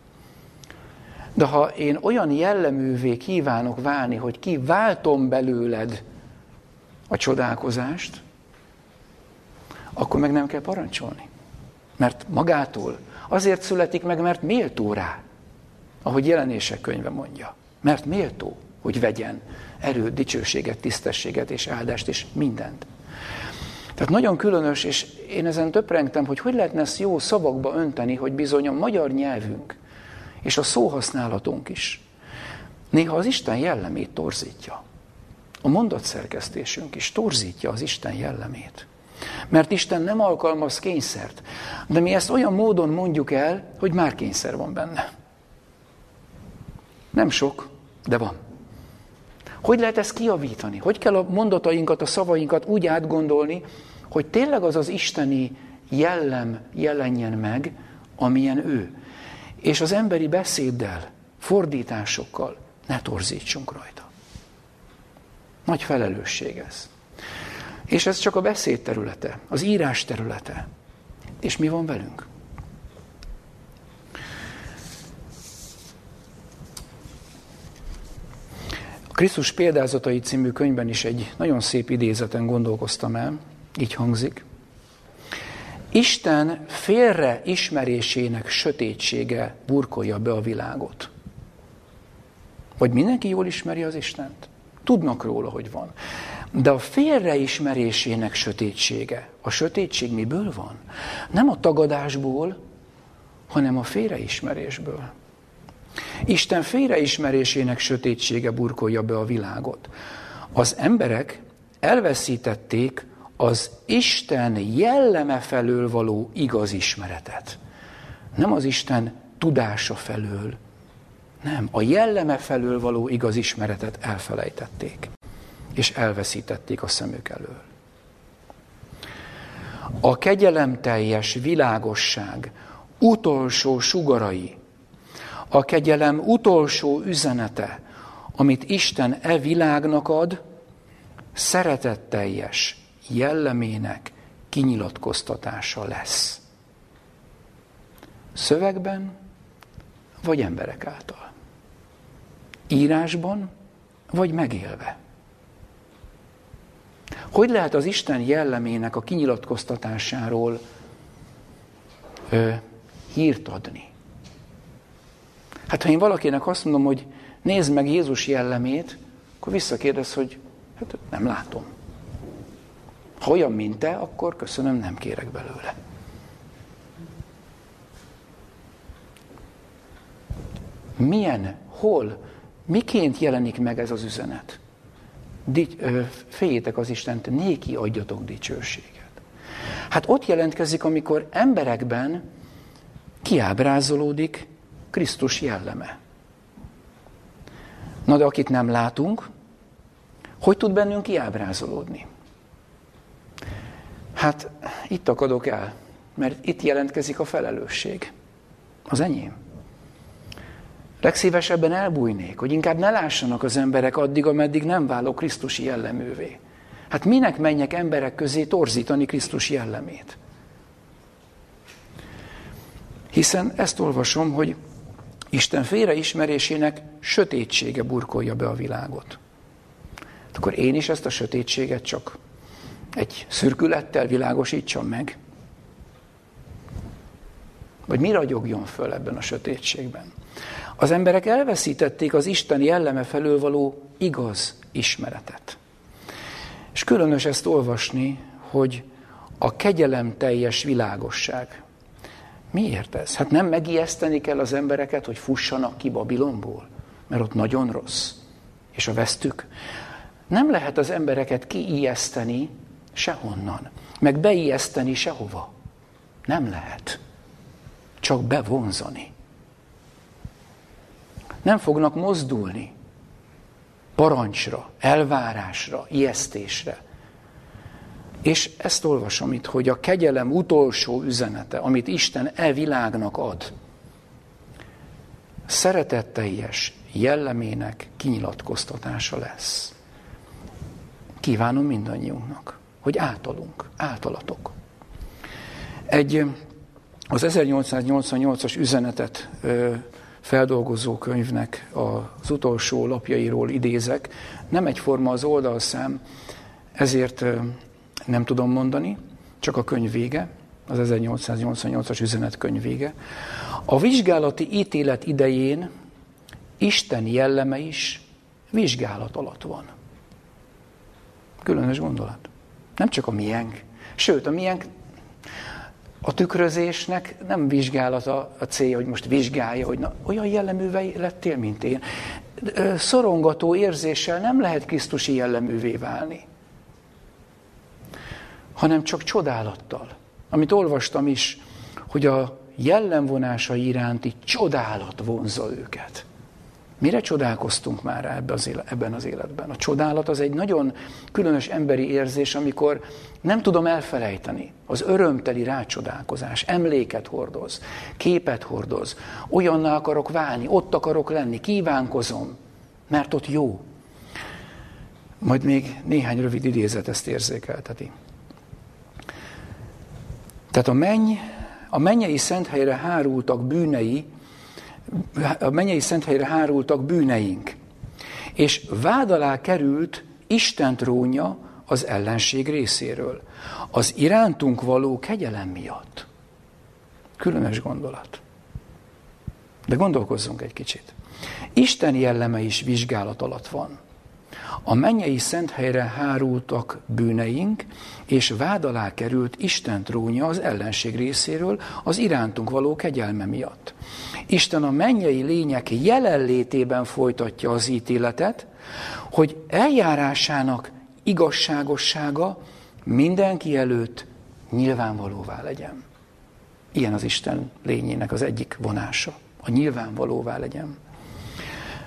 Speaker 1: De ha én olyan jelleművé kívánok válni, hogy ki váltom belőled a csodálkozást, akkor meg nem kell parancsolni. Mert magától azért születik meg, mert méltó rá, ahogy jelenések könyve mondja. Mert méltó, hogy vegyen erőt, dicsőséget, tisztességet és áldást és mindent. Tehát nagyon különös, és én ezen töprengtem, hogy hogy lehetne ezt jó szavakba önteni, hogy bizony a magyar nyelvünk és a szóhasználatunk is néha az Isten jellemét torzítja. A mondatszerkesztésünk is torzítja az Isten jellemét. Mert Isten nem alkalmaz kényszert. De mi ezt olyan módon mondjuk el, hogy már kényszer van benne. Nem sok, de van. Hogy lehet ezt kiavítani? Hogy kell a mondatainkat, a szavainkat úgy átgondolni, hogy tényleg az az isteni jellem jelenjen meg, amilyen ő. És az emberi beszéddel, fordításokkal ne torzítsunk rajta. Nagy felelősség ez. És ez csak a beszéd területe, az írás területe. És mi van velünk? A Krisztus példázatai című könyvben is egy nagyon szép idézeten gondolkoztam el, így hangzik. Isten félre ismerésének sötétsége burkolja be a világot. Vagy mindenki jól ismeri az Istent? Tudnak róla, hogy van. De a félreismerésének sötétsége, a sötétség miből van? Nem a tagadásból, hanem a félreismerésből. Isten félreismerésének sötétsége burkolja be a világot. Az emberek elveszítették az Isten jelleme felől való igaz ismeretet. Nem az Isten tudása felől, nem, a jelleme felől való igaz ismeretet elfelejtették és elveszítették a szemük elől. A kegyelemteljes világosság utolsó sugarai, a kegyelem utolsó üzenete, amit Isten e világnak ad, szeretetteljes jellemének kinyilatkoztatása lesz. Szövegben vagy emberek által. Írásban vagy megélve. Hogy lehet az Isten jellemének a kinyilatkoztatásáról ö, hírt adni? Hát ha én valakinek azt mondom, hogy nézd meg Jézus jellemét, akkor visszakérdez, hogy hát nem látom. Ha olyan, mint te, akkor köszönöm, nem kérek belőle. Milyen, hol, miként jelenik meg ez az üzenet? Féljétek az Istent, néki adjatok dicsőséget. Hát ott jelentkezik, amikor emberekben kiábrázolódik Krisztus jelleme. Na de akit nem látunk, hogy tud bennünk kiábrázolódni? Hát itt akadok el, mert itt jelentkezik a felelősség. Az enyém. Legszívesebben elbújnék, hogy inkább ne lássanak az emberek addig, ameddig nem válok Krisztusi jelleművé. Hát minek menjek emberek közé torzítani Krisztus jellemét? Hiszen ezt olvasom, hogy Isten félreismerésének sötétsége burkolja be a világot. Akkor én is ezt a sötétséget csak egy szürkülettel világosítsam meg? Vagy mi ragyogjon föl ebben a sötétségben? Az emberek elveszítették az Isten jelleme felől való igaz ismeretet. És különös ezt olvasni, hogy a kegyelem teljes világosság. Miért ez? Hát nem megijeszteni kell az embereket, hogy fussanak ki Babilonból, mert ott nagyon rossz, és a vesztük. Nem lehet az embereket kiijeszteni sehonnan, meg beijeszteni sehova. Nem lehet. Csak bevonzani. Nem fognak mozdulni parancsra, elvárásra, ijesztésre. És ezt olvasom itt, hogy a kegyelem utolsó üzenete, amit Isten e világnak ad, szeretetteljes jellemének kinyilatkoztatása lesz. Kívánom mindannyiunknak, hogy általunk, általatok. Egy az 1888-as üzenetet feldolgozó könyvnek az utolsó lapjairól idézek. Nem egyforma az oldalszám, ezért nem tudom mondani, csak a könyv vége, az 1888-as üzenet könyv vége. A vizsgálati ítélet idején Isten jelleme is vizsgálat alatt van. Különös gondolat. Nem csak a miénk. Sőt, a miénk a tükrözésnek nem vizsgálata a célja, hogy most vizsgálja, hogy na, olyan jelleművé lettél, mint én. Szorongató érzéssel nem lehet Krisztusi jelleművé válni, hanem csak csodálattal. Amit olvastam is, hogy a jellemvonása iránti csodálat vonza őket. Mire csodálkoztunk már ebben az, életben? A csodálat az egy nagyon különös emberi érzés, amikor nem tudom elfelejteni. Az örömteli rácsodálkozás, emléket hordoz, képet hordoz. Olyanná akarok válni, ott akarok lenni, kívánkozom, mert ott jó. Majd még néhány rövid idézet ezt érzékelteti. Tehát a menny, a mennyei szent helyre hárultak bűnei, a mennyei szent helyre hárultak bűneink, és vád alá került Isten trónja az ellenség részéről, az irántunk való kegyelem miatt. Különös gondolat. De gondolkozzunk egy kicsit. Isten jelleme is vizsgálat alatt van. A mennyei szent helyre hárultak bűneink, és vád alá került Isten trónja az ellenség részéről az irántunk való kegyelme miatt. Isten a mennyei lények jelenlétében folytatja az ítéletet, hogy eljárásának igazságossága mindenki előtt nyilvánvalóvá legyen. Ilyen az Isten lényének az egyik vonása. A nyilvánvalóvá legyen.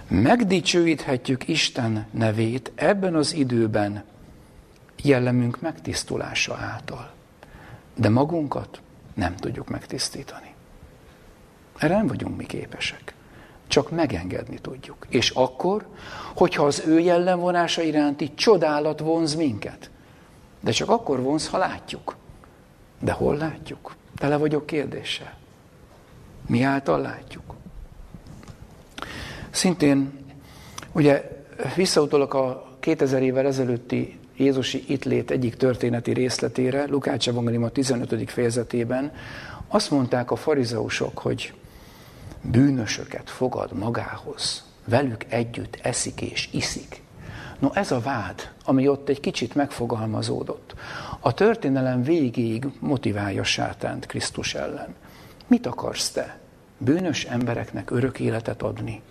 Speaker 1: Megdicsőíthetjük Isten nevét ebben az időben jellemünk megtisztulása által. De magunkat nem tudjuk megtisztítani. Erre nem vagyunk mi képesek. csak megengedni tudjuk. És akkor, hogyha az ő jellemvonása iránti csodálat vonz minket. De csak akkor vonz, ha látjuk. De hol látjuk? Tele vagyok kérdéssel. Mi által látjuk? Szintén, ugye visszautolok a 2000 évvel ezelőtti Jézusi itlét egyik történeti részletére, Lukács Evangélium a 15. fejezetében, azt mondták a farizeusok, hogy bűnösöket fogad magához, velük együtt eszik és iszik. No ez a vád, ami ott egy kicsit megfogalmazódott, a történelem végéig motiválja sátánt Krisztus ellen. Mit akarsz te? Bűnös embereknek örök életet adni?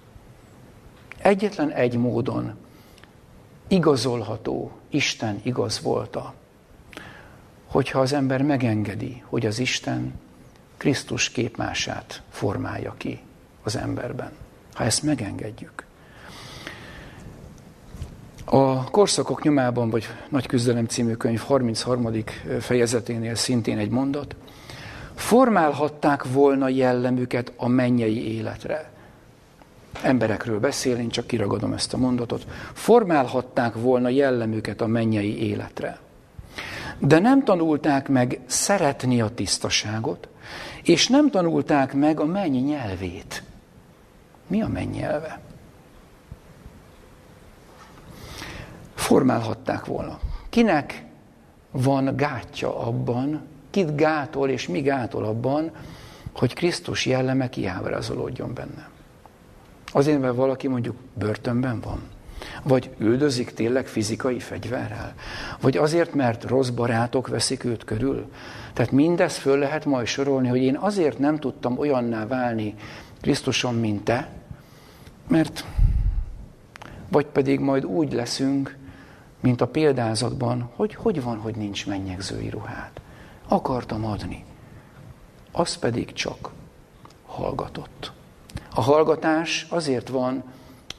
Speaker 1: Egyetlen egy módon igazolható Isten igaz volta, hogyha az ember megengedi, hogy az Isten Krisztus képmását formálja ki az emberben. Ha ezt megengedjük. A Korszakok nyomában, vagy Nagy Küzdelem című könyv 33. fejezeténél szintén egy mondat. Formálhatták volna jellemüket a mennyei életre. Emberekről beszél, én csak kiragadom ezt a mondatot. Formálhatták volna jellemüket a mennyei életre. De nem tanulták meg szeretni a tisztaságot, és nem tanulták meg a mennyi nyelvét. Mi a menny nyelve? Formálhatták volna. Kinek van gátja abban, kit gátol és mi gátol abban, hogy Krisztus jelleme kiábrázolódjon benne. Azért, mert valaki mondjuk börtönben van? Vagy üldözik tényleg fizikai fegyverrel? Vagy azért, mert rossz barátok veszik őt körül? Tehát mindezt föl lehet majd sorolni, hogy én azért nem tudtam olyanná válni Krisztuson, mint te, mert vagy pedig majd úgy leszünk, mint a példázatban, hogy hogy van, hogy nincs mennyegzői ruhát. Akartam adni. Az pedig csak hallgatott. A hallgatás azért van,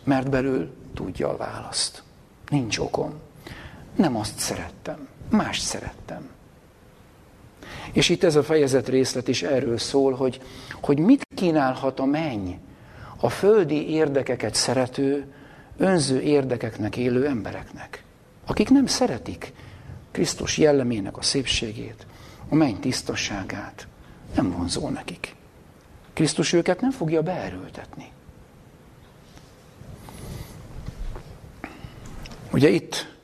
Speaker 1: mert belül tudja a választ. Nincs okom. Nem azt szerettem, mást szerettem. És itt ez a fejezet részlet is erről szól, hogy, hogy mit kínálhat a menny a földi érdekeket szerető, önző érdekeknek élő embereknek, akik nem szeretik Krisztus jellemének a szépségét, a menny tisztaságát, nem vonzó nekik. Krisztus őket nem fogja beerőltetni. Ugye itt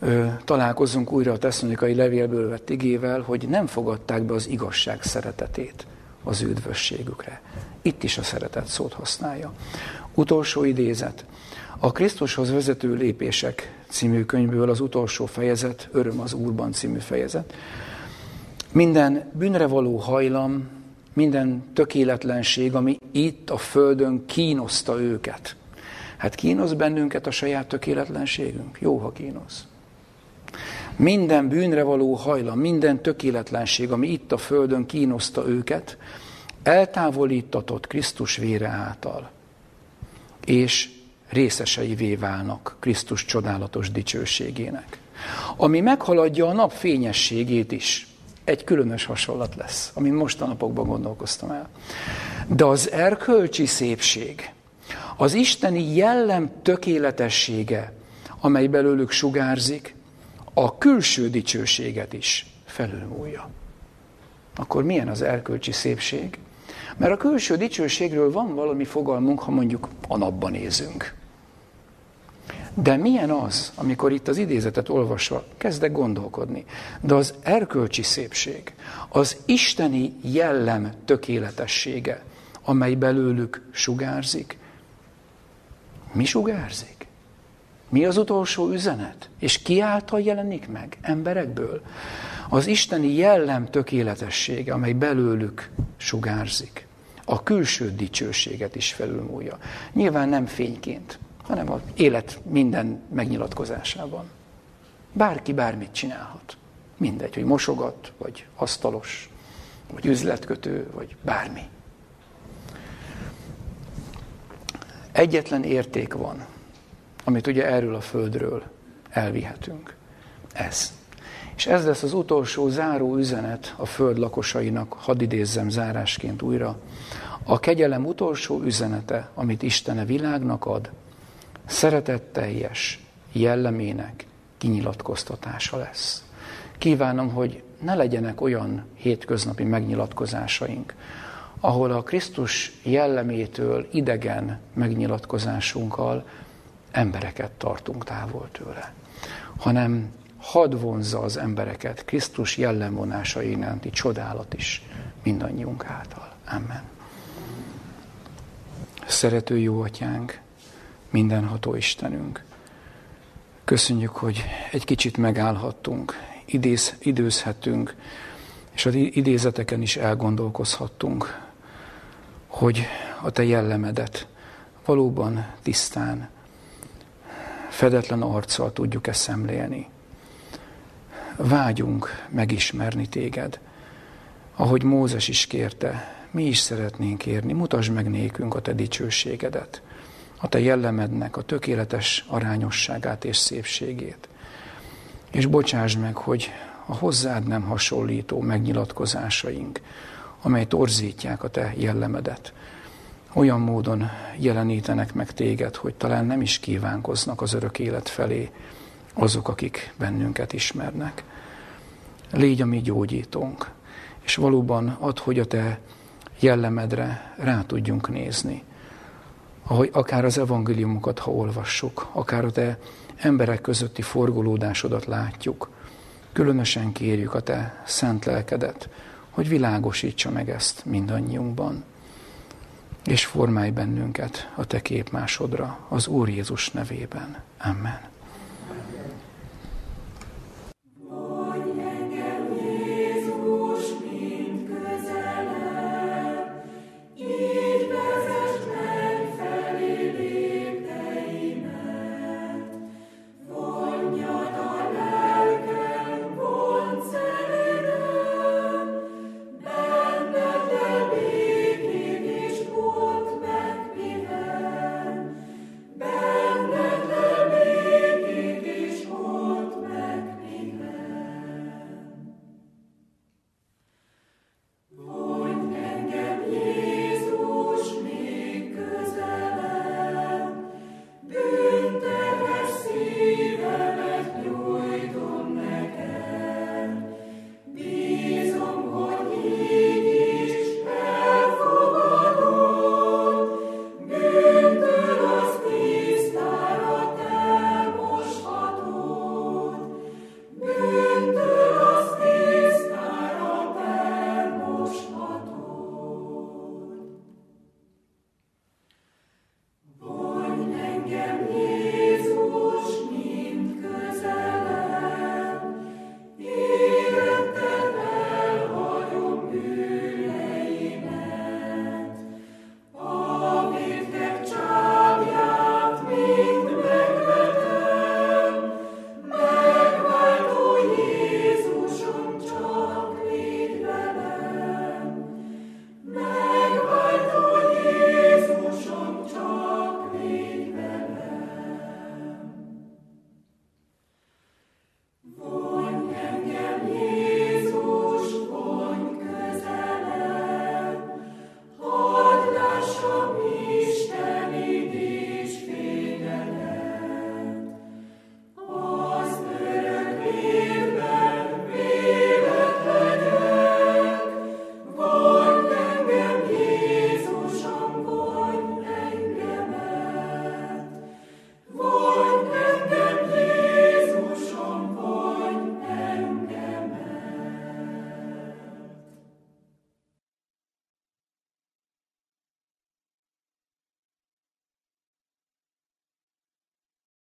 Speaker 1: ö, találkozunk újra a tesszonikai levélből vett igével, hogy nem fogadták be az igazság szeretetét az üdvösségükre. Itt is a szeretet szót használja. Utolsó idézet. A Krisztushoz vezető lépések című könyvből az utolsó fejezet, Öröm az Úrban című fejezet. Minden bűnre való hajlam, minden tökéletlenség, ami itt a Földön kínoszta őket. Hát kínosz bennünket a saját tökéletlenségünk? Jó, ha kínosz. Minden bűnre való hajlam, minden tökéletlenség, ami itt a Földön kínoszta őket, eltávolítatott Krisztus vére által, és részeseivé válnak Krisztus csodálatos dicsőségének. Ami meghaladja a nap fényességét is. Egy különös hasonlat lesz, amin mostanapokban gondolkoztam el. De az erkölcsi szépség, az isteni jellem tökéletessége, amely belőlük sugárzik, a külső dicsőséget is felülmúlja. Akkor milyen az erkölcsi szépség? Mert a külső dicsőségről van valami fogalmunk, ha mondjuk a napban nézünk. De milyen az, amikor itt az idézetet olvasva kezdek gondolkodni? De az erkölcsi szépség, az isteni jellem tökéletessége, amely belőlük sugárzik, mi sugárzik? Mi az utolsó üzenet? És ki által jelenik meg? Emberekből? Az isteni jellem tökéletessége, amely belőlük sugárzik. A külső dicsőséget is felülmúlja. Nyilván nem fényként, hanem az élet minden megnyilatkozásában. Bárki bármit csinálhat. Mindegy, hogy mosogat, vagy asztalos, vagy üzletkötő, vagy bármi. Egyetlen érték van, amit ugye erről a földről elvihetünk. Ez. És ez lesz az utolsó záró üzenet a föld lakosainak, hadd idézzem zárásként újra, A kegyelem utolsó üzenete, amit Isten a világnak ad, szeretetteljes jellemének kinyilatkoztatása lesz. Kívánom, hogy ne legyenek olyan hétköznapi megnyilatkozásaink, ahol a Krisztus jellemétől idegen megnyilatkozásunkkal embereket tartunk távol tőle, hanem hadd vonzza az embereket Krisztus jellemvonása iránti csodálat is mindannyiunk által. Amen. Szerető jó atyánk, mindenható Istenünk, köszönjük, hogy egy kicsit megállhattunk, idéz, időzhetünk, és az idézeteken is elgondolkozhattunk, hogy a te jellemedet valóban tisztán, fedetlen arccal tudjuk ezt szemlélni. Vágyunk megismerni téged, ahogy Mózes is kérte, mi is szeretnénk érni, mutasd meg nékünk a te dicsőségedet, a te jellemednek a tökéletes arányosságát és szépségét. És bocsáss meg, hogy a hozzád nem hasonlító megnyilatkozásaink, amely torzítják a te jellemedet, olyan módon jelenítenek meg téged, hogy talán nem is kívánkoznak az örök élet felé azok, akik bennünket ismernek. Légy a mi gyógyítónk, és valóban ad, hogy a te jellemedre rá tudjunk nézni. Ahogy akár az evangéliumokat, ha olvassuk, akár a te emberek közötti forgolódásodat látjuk, különösen kérjük a te szent lelkedet, hogy világosítsa meg ezt mindannyiunkban, és formálj bennünket a te képmásodra az Úr Jézus nevében. Amen.